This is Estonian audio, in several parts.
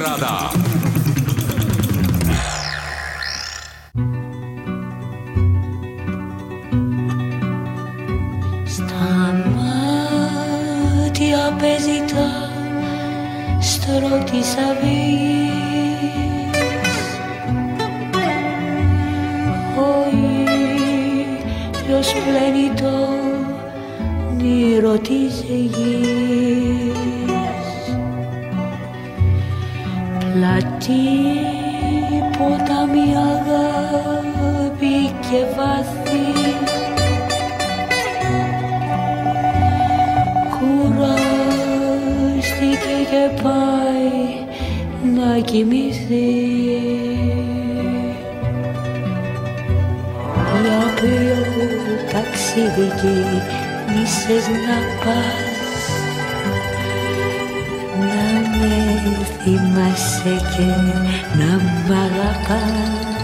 Rada. Στα μάτια παίζει στρώω της αυγής Ο ήλιος πλένει το νήρο της Πλατή ποτάμι αγάπη και βάθη. Κουράστηκε και πάει να κοιμηθεί. Για ποιο ταξίδι γύρισες να πας θυμάσαι και να μ' αγαπάς.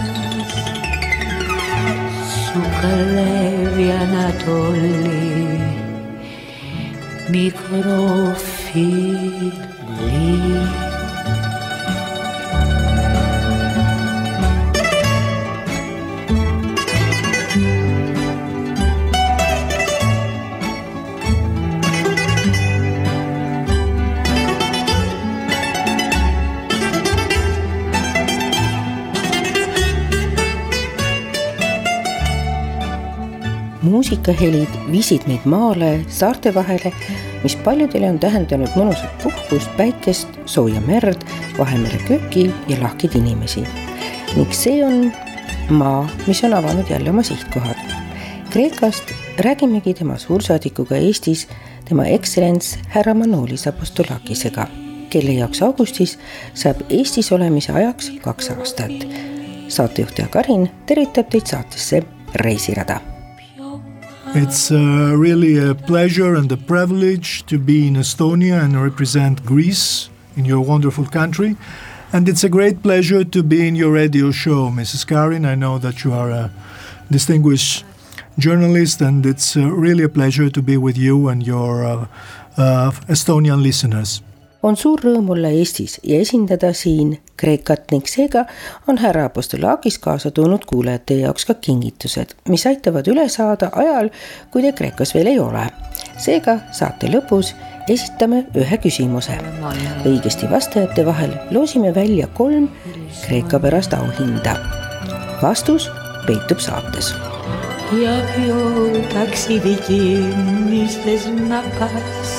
Σου καλεύει Ανατολή μικρό φίλι muusikahelid viisid meid maale, saarte vahele, mis paljudele on tähendanud mõnusat puhkust, päikest, sooja merd, Vahemere köki ja lahkeid inimesi. ning see on maa, mis on avanud jälle oma sihtkohad. Kreekast räägimegi tema suursaadikuga Eestis, tema ekstsellents härra Manolis Apostolakisega, kelle jaoks augustis saab Eestis olemise ajaks kaks aastat. saatejuhtaja Karin tervitab teid saatesse Reisirada It's uh, really a pleasure and a privilege to be in Estonia and represent Greece in your wonderful country. And it's a great pleasure to be in your radio show, Mrs. Karin. I know that you are a distinguished journalist, and it's uh, really a pleasure to be with you and your uh, uh, Estonian listeners. on suur rõõm olla Eestis ja esindada siin Kreekat ning seega on härra Apostolaakis kaasa toonud kuulajate jaoks ka kingitused, mis aitavad üle saada ajal, kui te Kreekas veel ei ole. seega saate lõpus esitame ühe küsimuse. õigesti vastajate vahel loosime välja kolm Kreeka pärast auhinda. vastus peitub saates. ja peol taksidi kinnistes napas.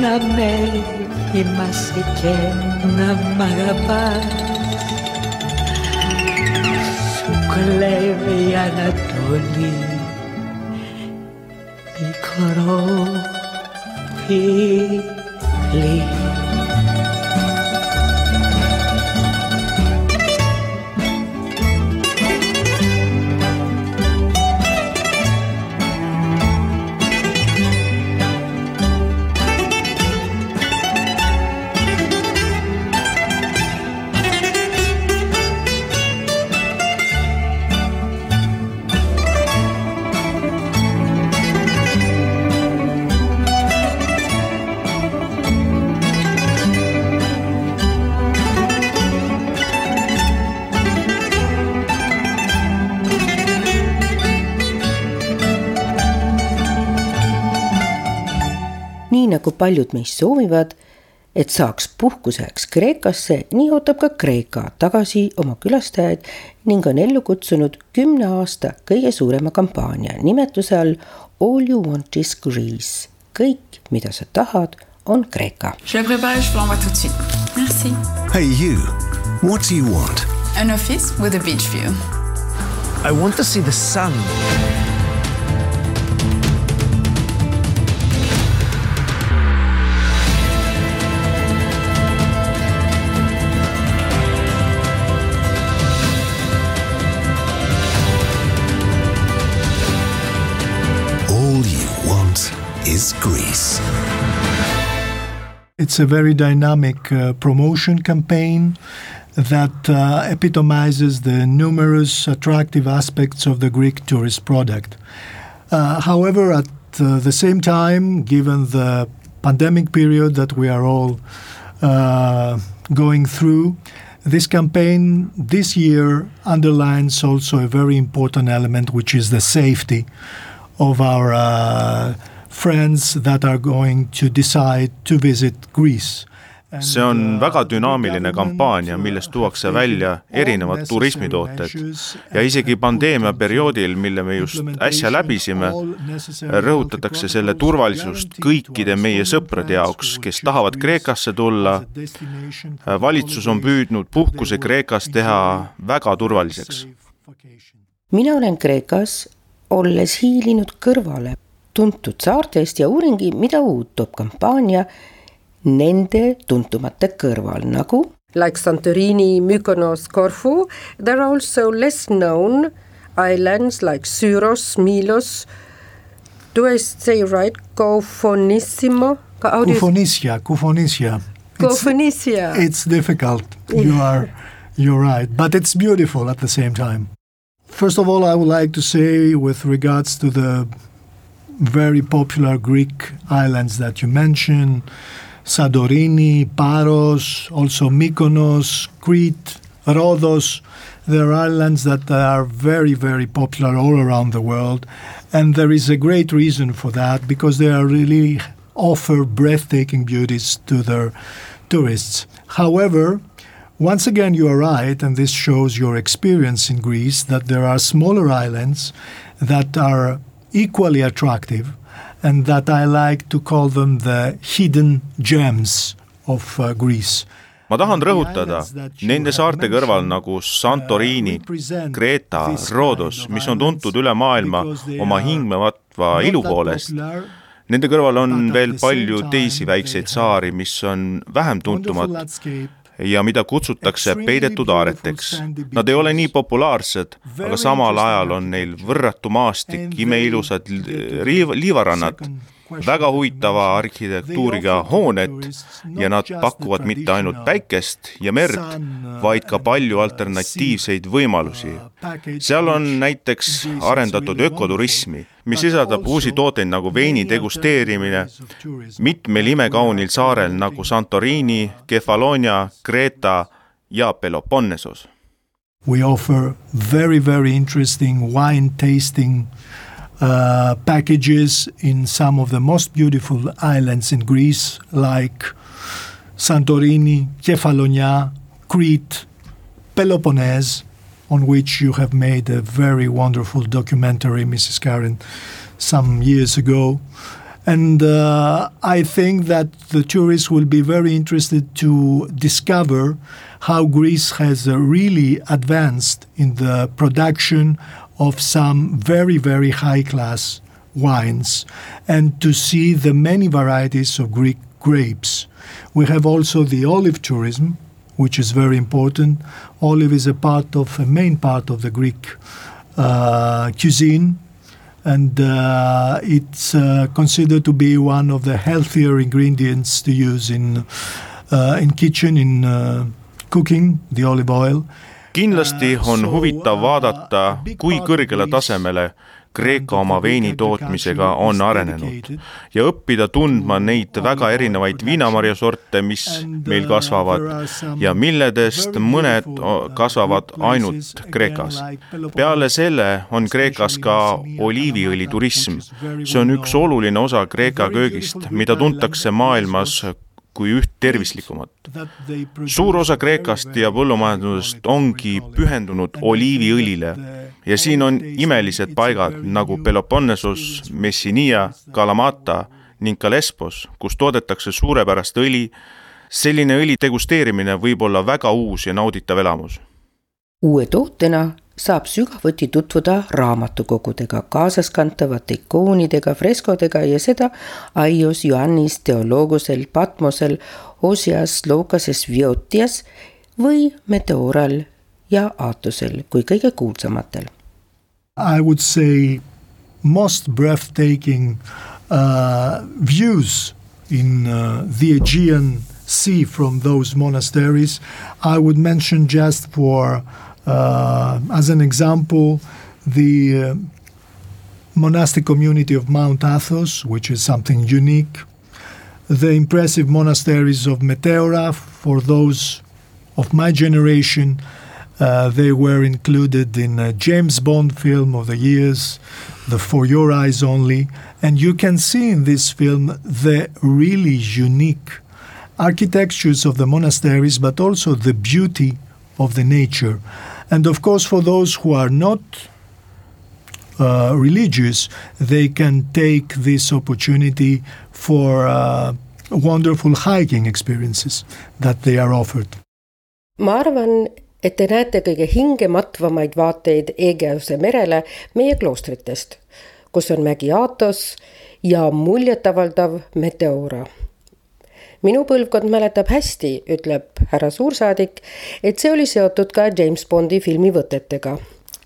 Να με θυμάσαι και να μ' αγαπάς. Σου κλέβει η Ανατολή Μικρό φίλι paljud meist soovivad, et saaks puhkuseks Kreekasse, nii ootab ka Kreeka tagasi oma külastajaid ning on ellu kutsunud kümne aasta kõige suurema kampaania nimetuse all All you want is Greece. kõik, mida sa tahad, on Kreeka. Hey, you. What do you want? Un office with a beach view. I want to see the sun. Greece. It's a very dynamic uh, promotion campaign that uh, epitomizes the numerous attractive aspects of the Greek tourist product. Uh, however, at uh, the same time, given the pandemic period that we are all uh, going through, this campaign this year underlines also a very important element, which is the safety of our uh, friends that are going to decide to visit Greece. see on väga dünaamiline kampaania, milles tuuakse välja erinevad turismitooted ja isegi pandeemia perioodil, mille me just äsja läbisime, rõhutatakse selle turvalisust kõikide meie sõprade jaoks, kes tahavad Kreekasse tulla. valitsus on püüdnud puhkuse Kreekas teha väga turvaliseks. mina olen Kreekas, olles hiilinud kõrvale tuntud saartest ja uuringi, mida uut toob kampaania nende tuntumate kõrval nagu like Santorini, Mykonos, Corfu. There are also less known islands like Syros, Milos. Do I say right? Kufonisia, Kufonisia. It's, Cofonisia. it's difficult. You are, you're right, but it's beautiful at the same time. First of all, I would like to say, with regards to the very popular Greek islands that you mentioned, Sadorini, Paros, also Mykonos, Crete, Rhodos. There are islands that are very, very popular all around the world. And there is a great reason for that because they are really offer breathtaking beauties to their tourists. However, once again, you are right, and this shows your experience in Greece that there are smaller islands that are equally attractive and that I like to call them the hidden gems of uh, Greece. ma tahan rõhutada, nende saarte kõrval nagu Santorini, Kreeta, Rhodos, mis on tuntud üle maailma oma hingmevatva ilu poolest, nende kõrval on veel palju teisi väikseid saari, mis on vähem tuntumad ja mida kutsutakse peidetud aareteks. Nad ei ole nii populaarsed, aga samal ajal on neil võrratu maastik, imeilusad liiv, liivarannad, väga huvitava arhitektuuriga hooned ja nad pakuvad mitte ainult päikest ja merd, vaid ka palju alternatiivseid võimalusi. seal on näiteks arendatud ökoturismi, mis sisaldab uusi tooteid nagu veini degusteerimine mitmel imekaunil saarel nagu Santorini, Kefalonia, Kreeta ja Peloponnesos. We offer very, very interesting wine tasting uh, packages in some of the most beautiful islands in Greece, like Santorini, Kefalonia, Crete, Peloponnese, on which you have made a very wonderful documentary, Mrs. Karen, some years ago. And uh, I think that the tourists will be very interested to discover how Greece has uh, really advanced in the production of some very, very high class wines and to see the many varieties of Greek grapes. We have also the olive tourism, which is very important. Olive is a part of a main part of the Greek uh, cuisine, and uh, it's uh, considered to be one of the healthier ingredients to use in uh, in kitchen in uh, cooking. The olive oil. Kindlasti on huvitav vaadata, kui kõrgele tasemele Kreeka oma veini tootmisega on arenenud. ja õppida tundma neid väga erinevaid viinamarjasorte, mis meil kasvavad ja milledest mõned kasvavad ainult Kreekas. peale selle on Kreekas ka oliiviõliturism. see on üks oluline osa Kreeka köögist, mida tuntakse maailmas kui üht tervislikumat. suur osa Kreekast ja põllumajandusest ongi pühendunud oliiviõlile ja siin on imelised paigad nagu Peloponnesus, Messinia, Kalamata ning ka Lesbos, kus toodetakse suurepärast õli. selline õli degusteerimine võib olla väga uus ja nauditav elamus. uue tootena saab sügavuti tutvuda raamatukogudega, kaasaskantavate ikoonidega, freskodega ja seda Aios Ioannis teoloogusel Patmosel, Osias, Lookases, Viotias või Meteoral ja Aatosel kui kõige kuulsamatel. I would say most breathtaking uh, views in uh, the Aegean Sea from those monasteries. I would mention just for, uh, as an example, the uh, monastic community of Mount Athos, which is something unique. The impressive monasteries of Meteora, for those of my generation, uh, they were included in a James Bond film of the years, the For Your Eyes Only, and you can see in this film the really unique architectures of the monasteries, but also the beauty of the nature. And of course, for those who are not uh, religious, they can take this opportunity for uh, wonderful hiking experiences that they are offered. ma arvan, et te näete kõige hingematvamaid vaateid Egeuse merele meie kloostritest, kus on mägi Aatos ja muljetavaldav Meteora. Minu põlvkond mäletab hästi, ütleb härra suursaadik, et see oli seotud ka James Bondi filmi võtetega.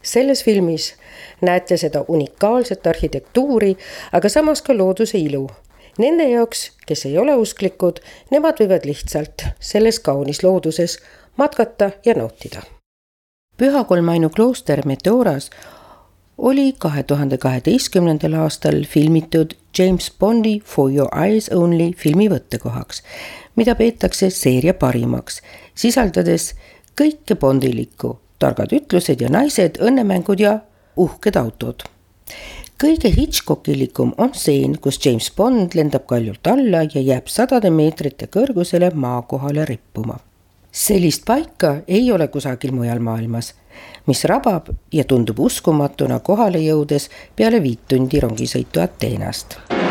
selles filmis näete seda unikaalset arhitektuuri, aga samas ka looduse ilu Nende jaoks, kes ei ole usklikud, nemad võivad lihtsalt selles kaunis looduses matkata ja nautida. Püha Kolmainu klooster Meteoras oli kahe tuhande kaheteistkümnendal aastal filmitud James Bondi For Your Eyes Only filmi võttekohaks, mida peetakse seeria parimaks, sisaldades kõike bondilikku, targad ütlused ja naised, õnnemängud ja uhked autod. kõige Hitchcockilikum on stseen, kus James Bond lendab kaljult alla ja jääb sadade meetrite kõrgusele maa kohale rippuma sellist paika ei ole kusagil mujal maailmas, mis rabab ja tundub uskumatuna kohale jõudes peale viit tundi rongisõitu Ateenast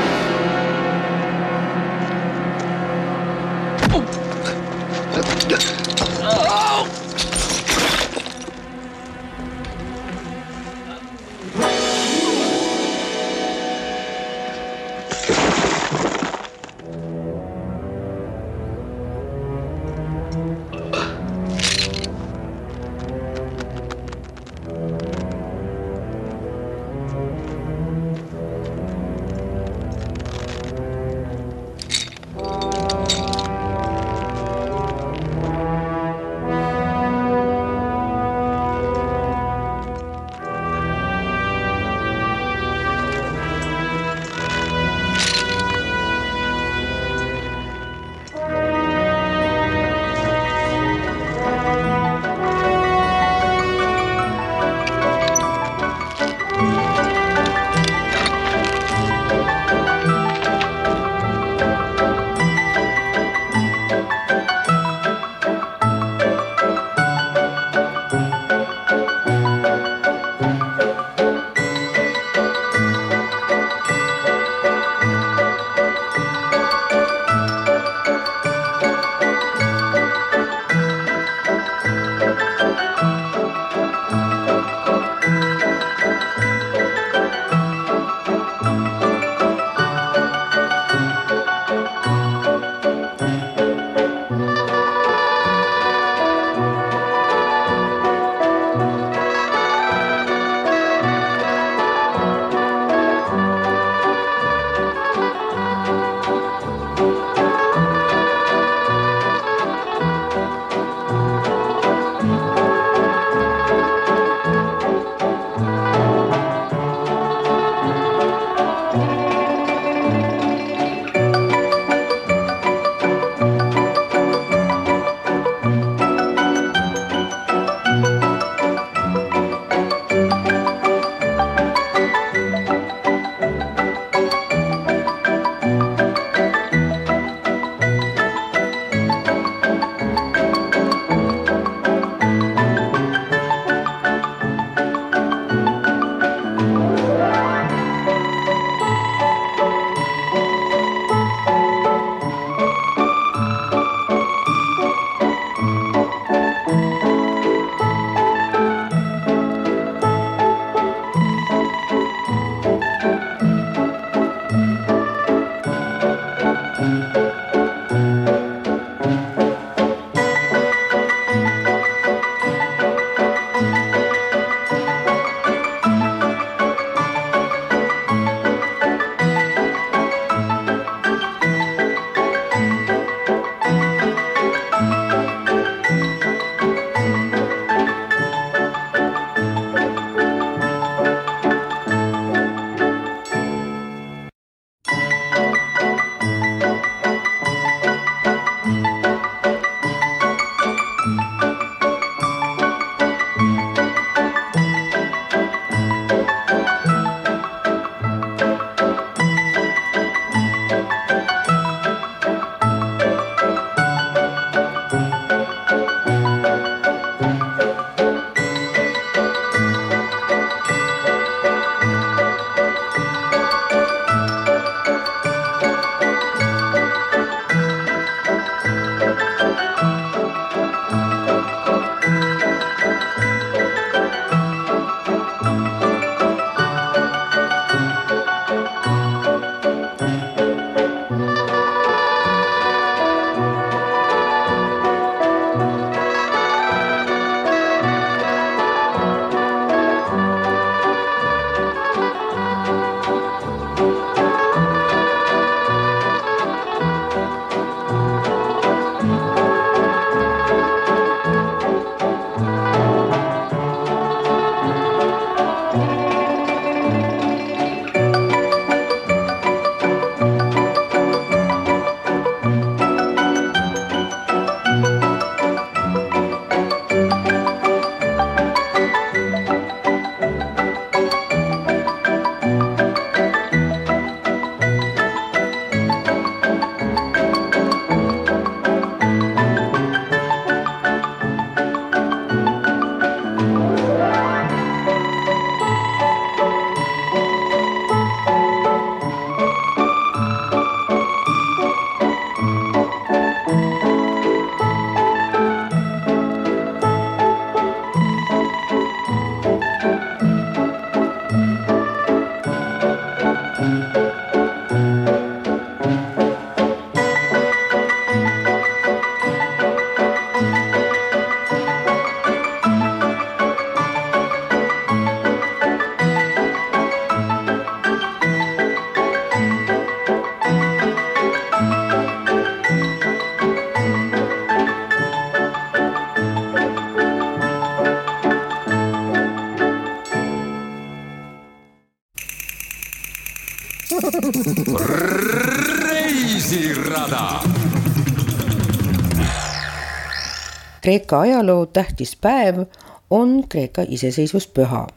Kreeka ajaloo tähtis päev on Kreeka iseseisvuspüha,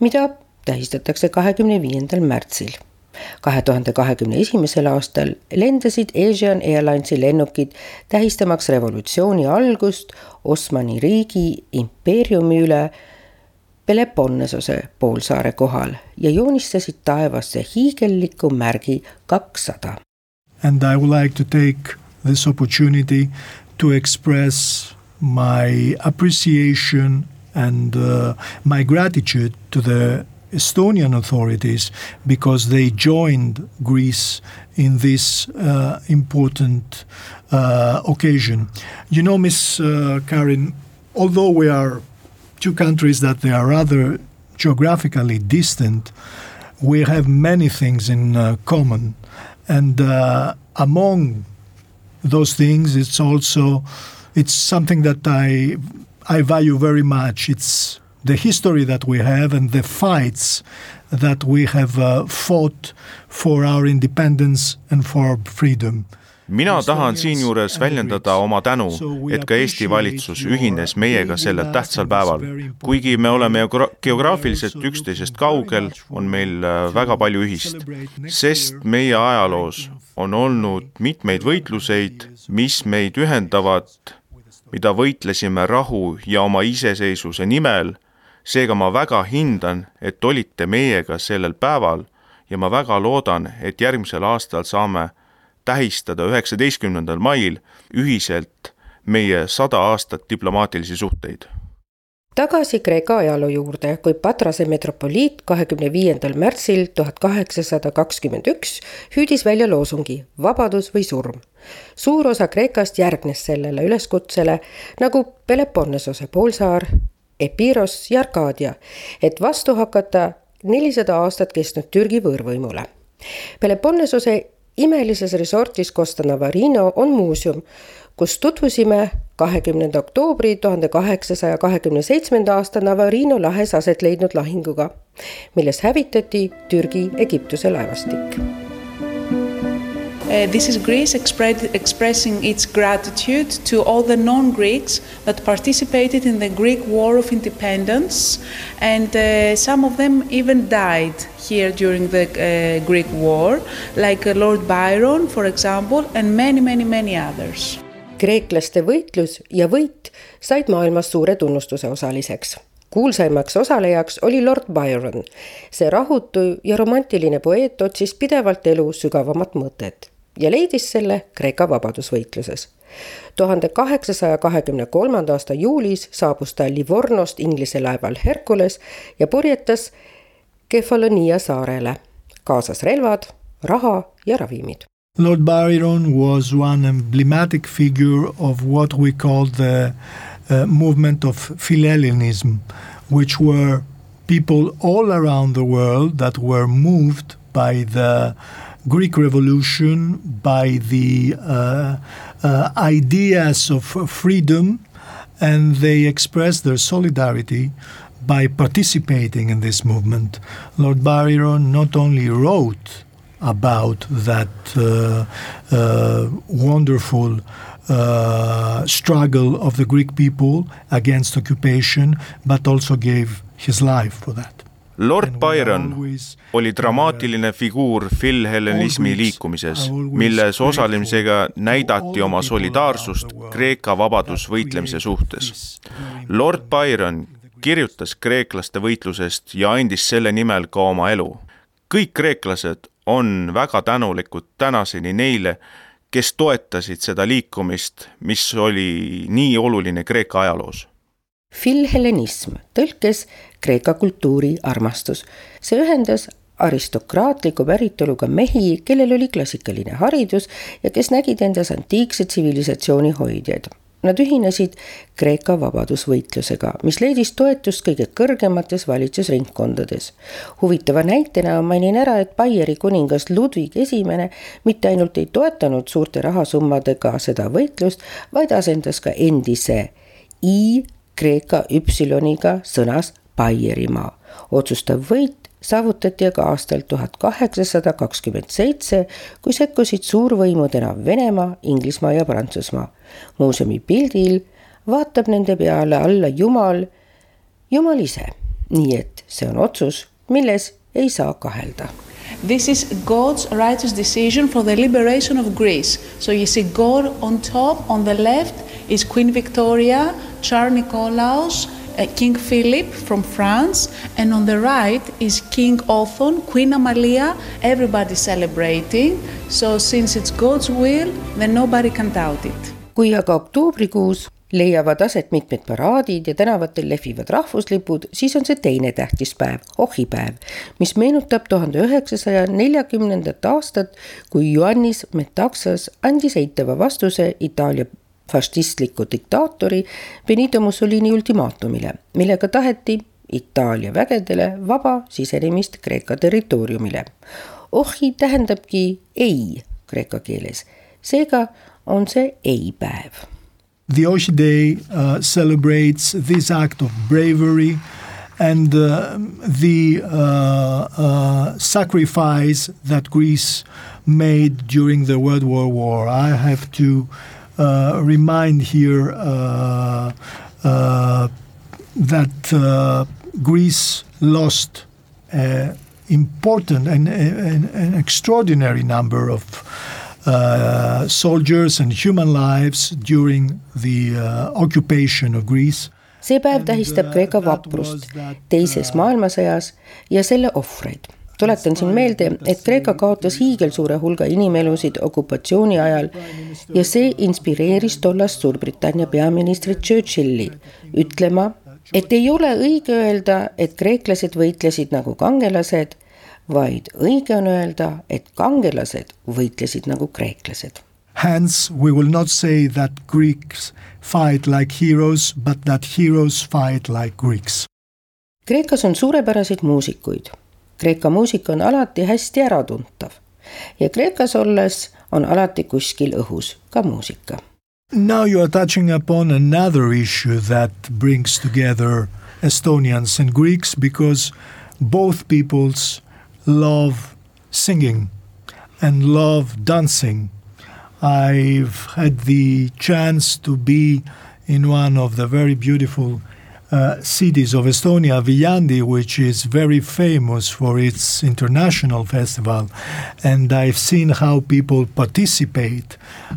mida tähistatakse kahekümne viiendal märtsil. kahe tuhande kahekümne esimesel aastal lendasid Asian Airlinesi lennukid tähistamaks revolutsiooni algust Osmani riigi impeeriumi üle Peloponnesose poolsaare kohal ja joonistasid taevasse hiigelliku märgi kakssada. And I would like to take this opportunity to express my appreciation and uh, my gratitude to the Estonian authorities because they joined Greece in this uh, important uh, occasion. You know, Miss uh, Karin, although we are two countries that they are rather geographically distant, we have many things in uh, common. And uh, among those things, it's also it's something that I I value very much. It's the history that we have and the fights that we have uh, fought for our independence and for our freedom. mina tahan siinjuures väljendada oma tänu, et ka Eesti valitsus ühines meiega sellel tähtsal päeval. kuigi me oleme geograafiliselt üksteisest kaugel, on meil äh, väga palju ühist, sest meie ajaloos on olnud mitmeid võitluseid, mis meid ühendavad, mida võitlesime rahu ja oma iseseisvuse nimel. seega ma väga hindan, et olite meiega sellel päeval ja ma väga loodan, et järgmisel aastal saame tähistada üheksateistkümnendal mail ühiselt meie sada aastat diplomaatilisi suhteid tagasi Kreeka ajaloo juurde, kui Patrase metropoliit kahekümne viiendal märtsil tuhat kaheksasada kakskümmend üks hüüdis välja loosungi vabadus või surm. suur osa Kreekast järgnes sellele üleskutsele nagu Peloponnesose poolsaar, Epiros ja Arkaadia, et vastu hakata nelisada aastat kestnud Türgi võõrvõimule. Peloponnesose imelises resortis Costa Navarino on muuseum, kus tutvusime kahekümnenda oktoobri tuhande kaheksasaja kahekümne seitsmenda aasta Navarino lahes aset leidnud lahinguga, milles hävitati Türgi Egiptuse laevastik Uh, this is Greece express, expressing its gratitude to all the non Greeks that participated in the Greek War of Independence, and uh, some of them even died here during the uh, Greek War, like Lord Byron, for example, and many, many, many others. Kreeklaste võitlus ja võit said maailmas suure tunnustuse osaliseks kuulsaimaks osalejaks oli Lord Byron. see rahutu ja romantiline poeet otsis pidevalt elu sügavamat mõtet ja leidis selle Kreeka vabadusvõitluses. tuhande kaheksasaja kahekümne kolmanda aasta juulis saabus ta Livornost Inglise laeval Hercules ja purjetas Kefalonia saarele, kaasas relvad, raha ja ravimid. Lord Byron was one emblematic figure of what we call the uh, movement of Philhellenism, which were people all around the world that were moved by the Greek Revolution, by the uh, uh, ideas of freedom, and they expressed their solidarity by participating in this movement. Lord Byron not only wrote about that uh, uh wonderful uh, struggle of the Greek people against occupation, but also gave his life for that. Lord Byron oli dramaatiline figuur filhellenismi liikumises, milles osalemisega näidati oma solidaarsust Kreeka vabadusvõitlemise suhtes. Lord Byron kirjutas kreeklaste võitlusest ja andis selle nimel ka oma elu. kõik kreeklased on väga tänulikud tänaseni neile, kes toetasid seda liikumist, mis oli nii oluline Kreeka ajaloos Filhellenism, tõlkes Kreeka kultuuri armastus. see ühendas aristokraatliku päritoluga mehi, kellel oli klassikaline haridus ja kes nägid endas antiikse tsivilisatsiooni hoidjaid. Nad ühinesid Kreeka vabadusvõitlusega, mis leidis toetust kõige kõrgemates valitsusringkondades. huvitava näitena mainin ära, et Baieri kuningas Ludwig Esimene mitte ainult ei toetanud suurte rahasummadega seda võitlust, vaid asendas ka endise I Kreeka Üpsiloniga sõnas Baierimaa. otsustav võit saavutati aga aastal tuhat kaheksasada kakskümmend seitse, kui sekkusid suurvõimudena Venemaa, Inglismaa ja Prantsusmaa. muuseumi pildil vaatab nende peale alla Jumal, Jumal ise, nii et see on otsus, milles ei saa kahelda This is God's righteous decision for the liberation of Greece. So you see, God on top, on the left, is Queen Victoria, Tsar Nikolaus, uh, King Philip from France, and on the right is King Othon, Queen Amalia, everybody celebrating. So since it's God's will, then nobody can doubt it. kui aga oktoobrikuus leiavad aset mitmed paraadid ja tänavatel lehvivad rahvuslipud, siis on see teine tähtis päev, ohhipäev, mis meenutab tuhande üheksasaja neljakümnendat aastat, kui Ioannis Metaxas andis eitava vastuse Itaalia fašistliku diktaatori Benito Mussolini ultimaatumile, millega taheti Itaalia vägedele vaba sisenemist Kreeka territooriumile. ohhi tähendabki ei kreeka keeles, seega on see ei-päev. The Oshi Day uh, celebrates this act of bravery and uh, the uh, uh, sacrifice that Greece made during the World War War. I have to uh, remind here uh, uh, that uh, Greece lost an important and an, an extraordinary number of uh, soldiers and human lives during the uh, occupation of Greece. see päev tähistab Kreeka vaprust teises maailmasõjas ja selle ohvreid. Tuletan siin meelde, et Kreeka kaotas hiigelsuure hulga inimelusid okupatsiooni ajal ja see inspireeris tollast Suurbritannia peaministrit Churchilli ütlema, et ei ole õige öelda, et kreeklased võitlesid nagu kangelased vaid õige on öelda, et kangelased võitlesid nagu kreeklased. Hence we will not say that Greeks fight like heroes, but that heroes fight like Greeks. Kreekas on suurepäraseid muusikuid. Kreeka muusika on alati hästi äratuntav ja Kreekas olles on alati kuskil õhus ka muusika. Now you are touching upon another issue that brings together Estonians and Greeks because both peoples love singing and love dancing. I've had the chance to be in one of the very beautiful uh, cities of Estonia, Viljandi, which is very famous for its international festival. And I've seen how people participate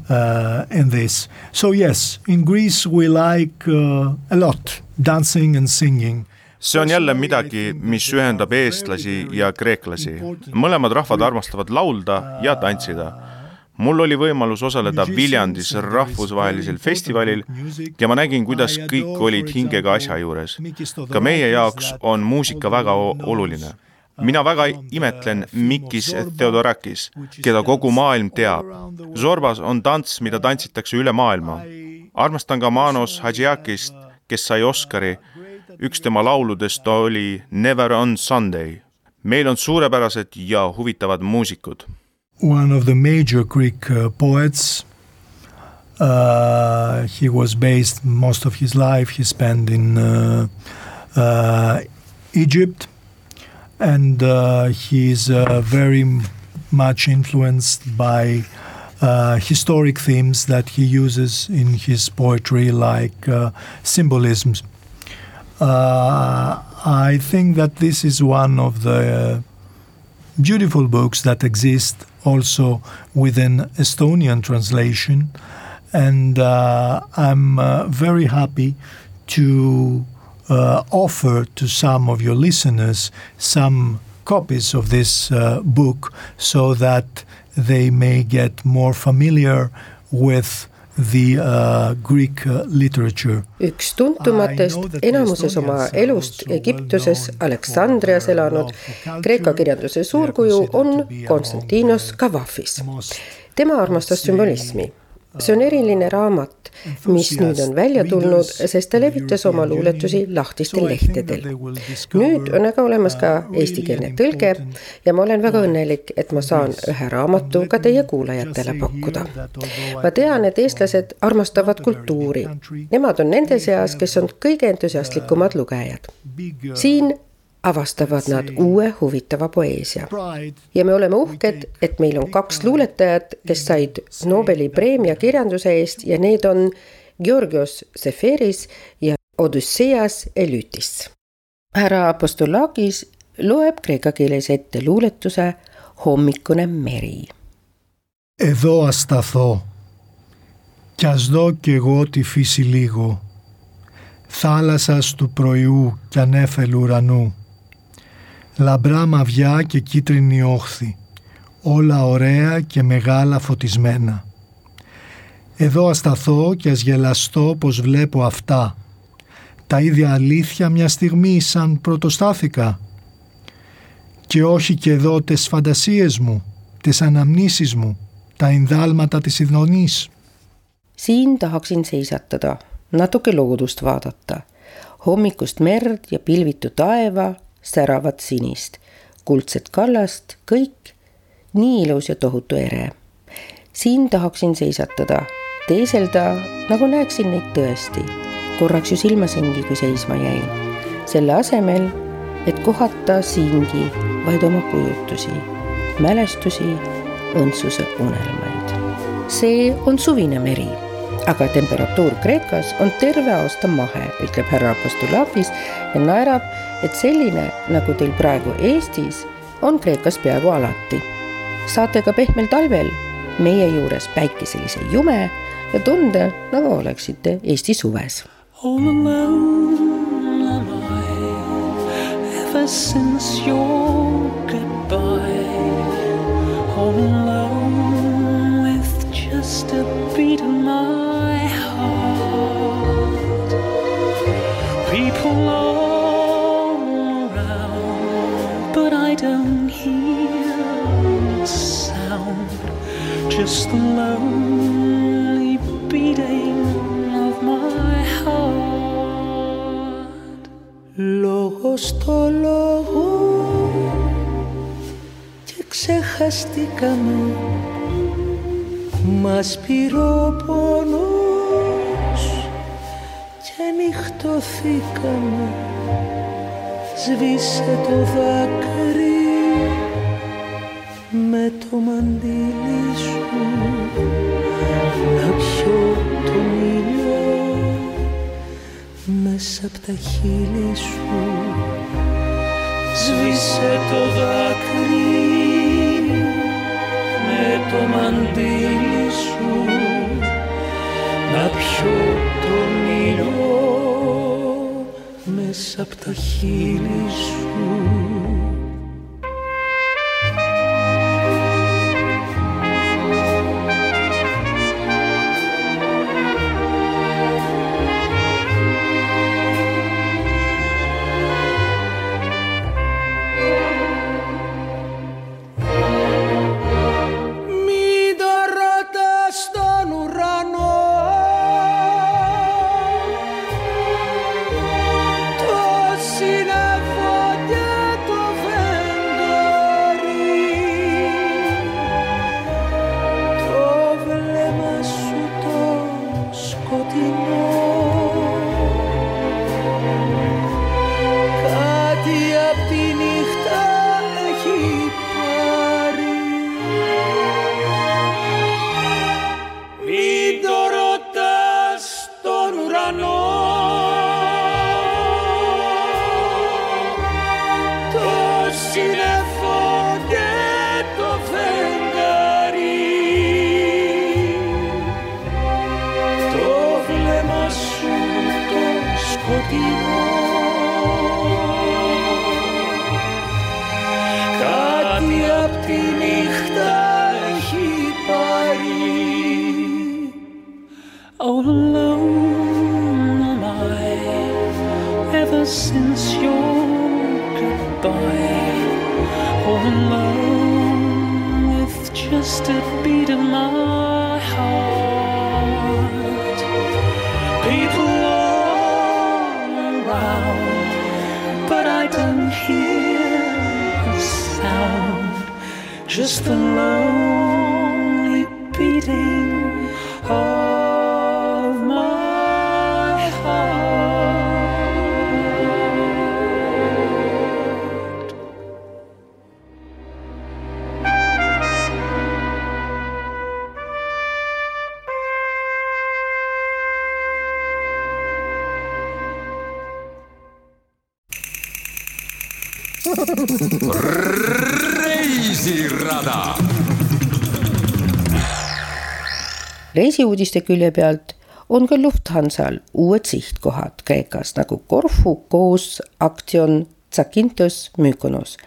uh, in this. So, yes, in Greece we like uh, a lot dancing and singing. see on jälle midagi, mis ühendab eestlasi ja kreeklasi. mõlemad rahvad armastavad laulda ja tantsida. Mul oli võimalus osaleda Viljandis rahvusvahelisel festivalil ja ma nägin, kuidas kõik olid hingega asja juures. ka meie jaoks on muusika väga oluline mina väga imetlen Mikis Theodorakis, keda kogu maailm teab. Zorbas on tants, mida tantsitakse üle maailma. armastan ka Manos Hadžiakist, kes sai Oscari üks tema lauludest oli Never on Sunday. meil on suurepärased ja huvitavad muusikud. One of the major Greek uh, poets. Uh, he was based most of his life he spent in uh, uh, Egypt. And uh, he is uh, very much influenced by historic themes that he uses in his poetry like symbolisms. I think that this is one of the beautiful books that exist also with an Estonian translation, and uh, I'm uh, very happy to uh, offer to some of your listeners some copies of this uh, book so that they may get more familiar with the uh, Greek uh, literature. üks tuntumatest, enamuses oma elust Egiptuses Aleksandrias elanud Kreeka kirjanduse suurkuju on Konstantinos Kavafis. tema armastas sümbolismi see on eriline raamat, mis nüüd on välja tulnud, sest ta levitas oma luuletusi lahtistel lehtedel. nüüd on aga olemas ka eestikeelne tõlge ja ma olen väga õnnelik, et ma saan ühe raamatu ka teie kuulajatele pakkuda. ma tean, et eestlased armastavad kultuuri. Nemad on nende seas, kes on kõige entusiastlikumad lugejad. siin avastavad nad uue huvitava poeesia. ja me oleme uhked, et meil on kaks luuletajat, kes said Nobeli preemia kirjanduse eest ja need on Georgios Seferis ja Odüsseas Elytis. härra Apostolakis loeb kreeka keeles ette luuletuse Hommikune meri. Εδώ ασταθώ κι ας δω κι εγώ τη φύση λίγο θάλασσας του πρωιού κι ανέφελου ουρανού Λαμπρά μαβιά και κίτρινη όχθη όλα ωραία και μεγάλα φωτισμένα εδώ ασταθώ και ας γελαστώ πως βλέπω αυτά τα ίδια αλήθεια μια στιγμή σαν πρωτοστάθηκα και όχι και εδώ τις φαντασίες μου, τις αναμνήσεις μου, τα ενδάλματα της ειδονής. Siin tahaksin seisatada, natuke loodust vaadata. hommikust merd ja pilvitu taeva, säravat sinist, kuldset kallast, kõik nii ilus ja tohutu ere. siin tahaksin seisatada, teeselda, nagu näeksin neid tõesti. korraks ju silmasingi, kui seisma jäin. selle asemel et kohata siingi vaid oma kujutusi, mälestusi, õndsuse unelmaid. see on suvine meri, aga temperatuur Kreekas on terve aasta mahe, ütleb härra Apostolakis ja naerab, et selline, nagu teil praegu Eestis, on Kreekas peaaegu alati. saate ka pehmel talvel meie juures päikeselise jume ja tunde, nagu oleksite Eesti suves. All alone am I ever since your Just the lonely beating of my heart. Λόγος στο λόγο και ξεχαστήκαμε. Μας πήρε ο πόνος και νυχτωθήκαμε. Σβήσε το δάκρυ με το μαντίλι σου να πιω τον ήλιο μέσα από τα χείλη σου. Σβήσε το δάκρυ με το μαντίλι σου. Να πιω τον ήλιο μέσα από τα χείλη σου reisirada. reisiuudiste külje pealt on ka Lufthansal uued sihtkohad Kreekas nagu Korfu, Koos, Aktsion, Zakynthos, Mykonos.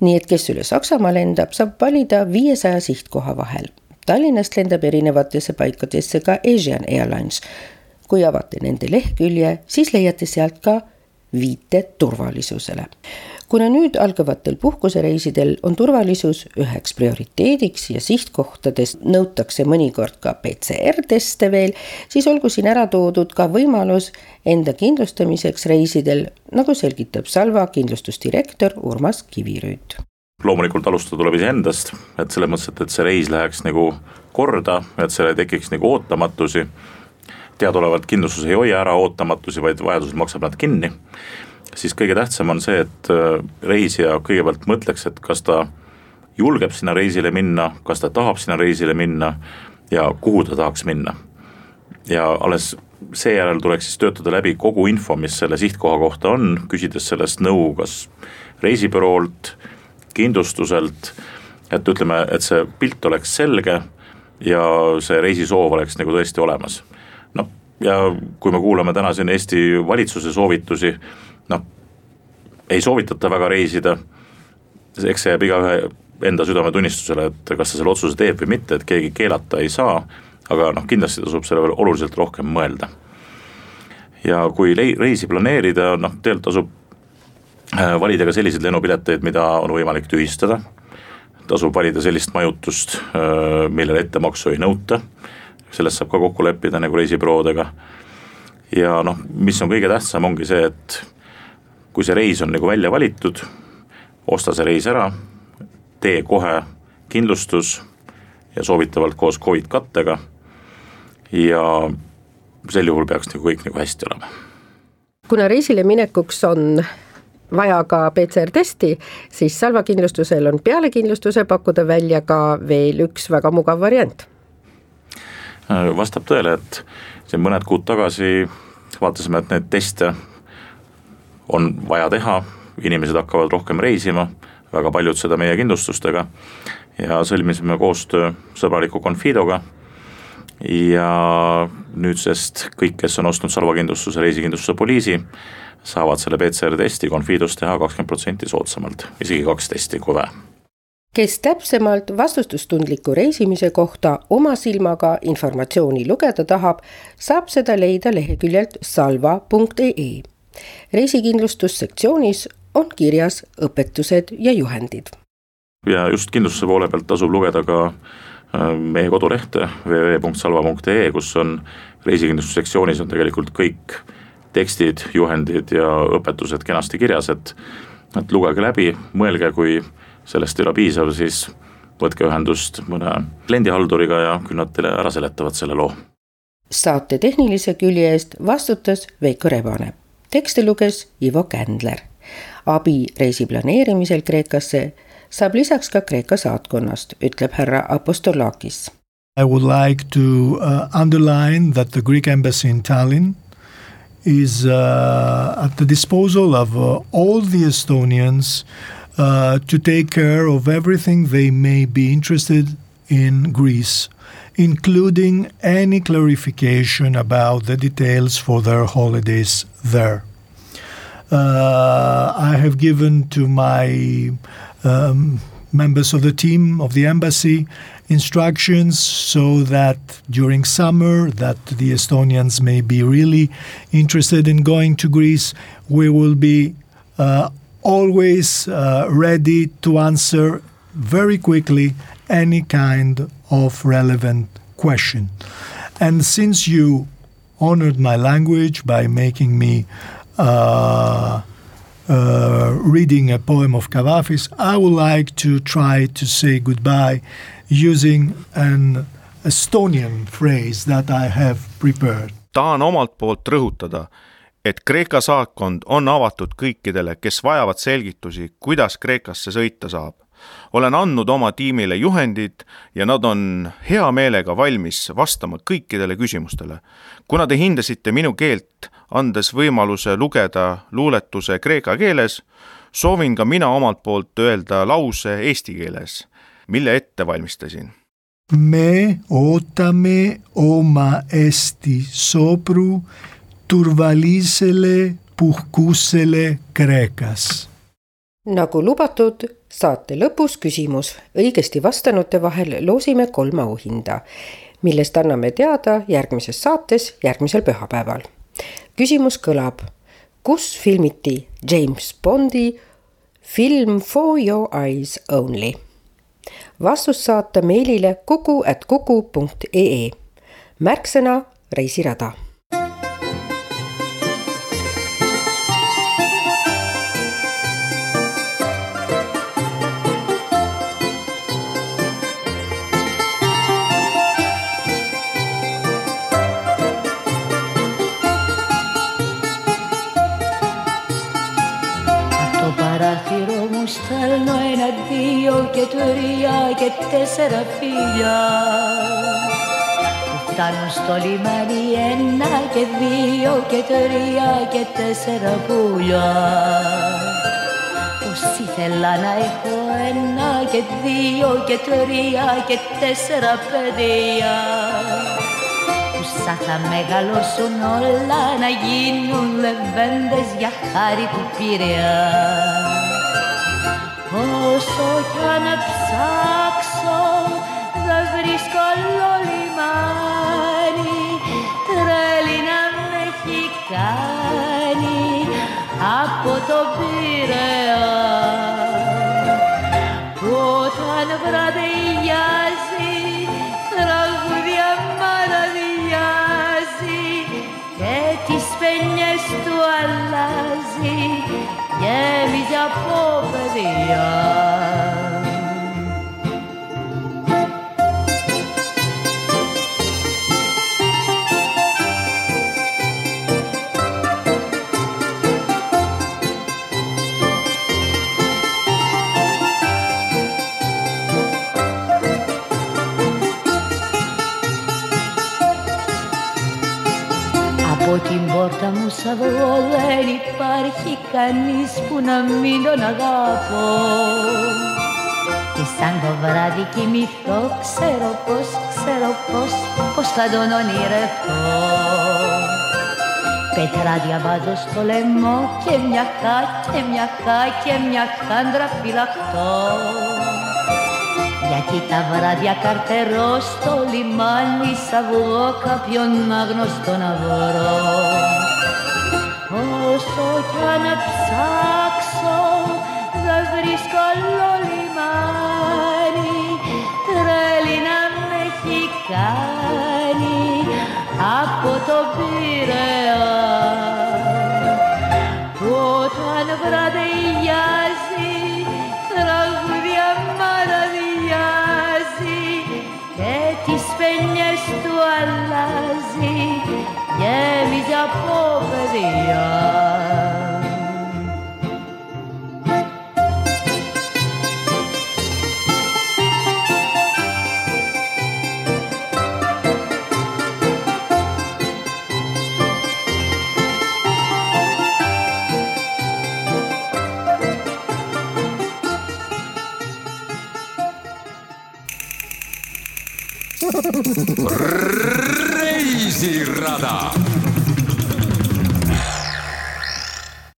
nii et kes üle Saksamaa lendab, saab valida viiesaja sihtkoha vahel. Tallinnast lendab erinevatesse paikadesse ka Asian Airlines. kui avate nende lehekülje, siis leiate sealt ka viite turvalisusele kuna nüüd algavatel puhkusereisidel on turvalisus üheks prioriteediks ja sihtkohtades nõutakse mõnikord ka PCR-teste veel, siis olgu siin ära toodud ka võimalus enda kindlustamiseks reisidel, nagu selgitab Salva kindlustusdirektor Urmas Kivirüüt loomulikult alustada tuleb iseendast, et selles mõttes, et, et see reis läheks nagu korda, et seal ei tekiks nagu ootamatusi. teadaolevalt kindlustus ei hoia ära ootamatusi, vaid vajadusel maksab nad kinni siis kõige tähtsam on see, et äh, reisija kõigepealt mõtleks, et kas ta julgeb sinna reisile minna, kas ta tahab sinna reisile minna ja kuhu ta tahaks minna. ja alles seejärel tuleks siis töötada läbi kogu info, mis selle sihtkoha kohta on, küsides sellest nõu kas reisibüroolt, kindlustuselt, et ütleme, et see pilt oleks selge ja see reisisoov oleks nagu tõesti olemas. noh, ja kui me kuulame täna siin Eesti valitsuse soovitusi noh, ei soovitata väga reisida, eks see jääb igaühe enda südametunnistusele, et kas ta selle otsuse teeb või mitte, et keegi keelata ei saa, aga noh, kindlasti tasub selle peale oluliselt rohkem mõelda. ja kui reisi planeerida, noh, tegelikult tasub äh, valida ka selliseid lennupileteid, mida on võimalik tühistada, tasub valida sellist majutust, äh, millele ettemaksu ei nõuta, sellest saab ka kokku leppida nagu reisibüroodega, ja noh, mis on kõige tähtsam, ongi see, et kui see reis on nagu välja valitud, osta see reis ära, tee kohe kindlustus ja soovitavalt koos Covid kattega. ja sel juhul peaks nagu kõik nagu hästi olema. kuna reisile minekuks on vaja ka PCR-testi, siis Salva kindlustusel on peale kindlustuse pakkuda välja ka veel üks väga mugav variant. vastab tõele, et siin mõned kuud tagasi vaatasime, et neid teste on vaja teha, inimesed hakkavad rohkem reisima, väga paljud seda meie kindlustustega. ja sõlmisime koostöö sõbraliku Confidoga. ja nüüdsest kõik, kes on ostnud Salva kindlustuse, reisikindlustuse poliisi, saavad selle PCR testi Confidos teha kakskümmend protsenti soodsamalt, isegi kaks testi, kui vaja kes täpsemalt vastutustundliku reisimise kohta oma silmaga informatsiooni lugeda tahab, saab seda leida leheküljelt salva.ee reisikindlustussektsioonis on kirjas õpetused ja juhendid. ja just kindlustuse poole pealt tasub lugeda ka äh, meie kodulehte www.salva.ee, kus on reisikindlustussektsioonis on tegelikult kõik tekstid, juhendid ja õpetused kenasti kirjas, et et lugege läbi, mõelge, kui sellest ei ole piisav, siis võtke ühendust mõne kliendihalduriga ja küll nad teile ära seletavad selle loo. saate tehnilise külje eest vastutas Veiko Rebane tekste luges Ivo Kändler. abi reisi planeerimisel Kreekasse saab lisaks ka Kreeka saatkonnast, ütleb härra Apostolakis. I would like to uh, underline that the Greek embassy in Tallinn is uh, at the disposal of uh, all the Estonians uh, to take care of everything they may be interested in Greece, including any clarification about the details for their holidays there. Uh, I have given to my um, members of the team of the embassy instructions so that during summer that the Estonians may be really interested in going to Greece, we will be uh, always uh, ready to answer very quickly any kind of relevant question. And since you honored my language by making me uh, uh, reading a poem of Cavafis, I would like to try to say goodbye using an Estonian phrase that I have prepared. tahan omalt poolt rõhutada, et Kreeka saatkond on avatud kõikidele, kes vajavad selgitusi, kuidas Kreekasse sõita saab olen andnud oma tiimile juhendid ja nad on hea meelega valmis vastama kõikidele küsimustele. kuna te hindasite minu keelt, andes võimaluse lugeda luuletuse kreeka keeles, soovin ka mina omalt poolt öelda lause eesti keeles, mille ette valmistasin. me ootame oma Eesti sõpru turvalisele puhkusele Kreekas. nagu lubatud, saate lõpus küsimus. õigesti vastanute vahel loosime kolm auhinda, millest anname teada järgmises saates järgmisel pühapäeval. küsimus kõlab, kus filmiti James Bondi film For your eyes only? vastus saata meilile kuku at kuku punkt ee. märksõna reisirada στέλνω ένα-δύο και τρία και τέσσερα φιλιά. Που φτάνουν στο λιμάνι ένα και δύο και τρία και τέσσερα πουλιά. Πως ήθελα να έχω ένα και δύο και τρία και τέσσερα παιδιά. Που σαν θα μεγαλώσουν όλα να γίνουν λεβέντες για χάρη του Πειραιά Όσο κι αν ψάξω δεν βρίσκω άλλο λιμάνι τρέλη να με έχει κάνει από το Πειραιά όταν βραδειάζει τραγούδια μαραδιάζει και τις παινιές του αλλάζει γέμιζε από παιδιά. Την πόρτα μου σ' αυγό δεν υπάρχει κανείς που να μην τον αγαπώ. Και σαν το βράδυ κοιμηθώ ξέρω πως, ξέρω πως, πως θα τον ονειρευτώ. Πετράδια βάζω στο λαιμό και μια χά και μια χά και μια χάντρα φυλαχτώ γιατί τα βράδια καρτερώ στο λιμάνι σ' αυγό κάποιον άγνωστο να βρω Όσο κι αν ψάξω δεν βρίσκω άλλο λιμάνι τρέλη να με έχει κάνει από το Πειραιά reisirada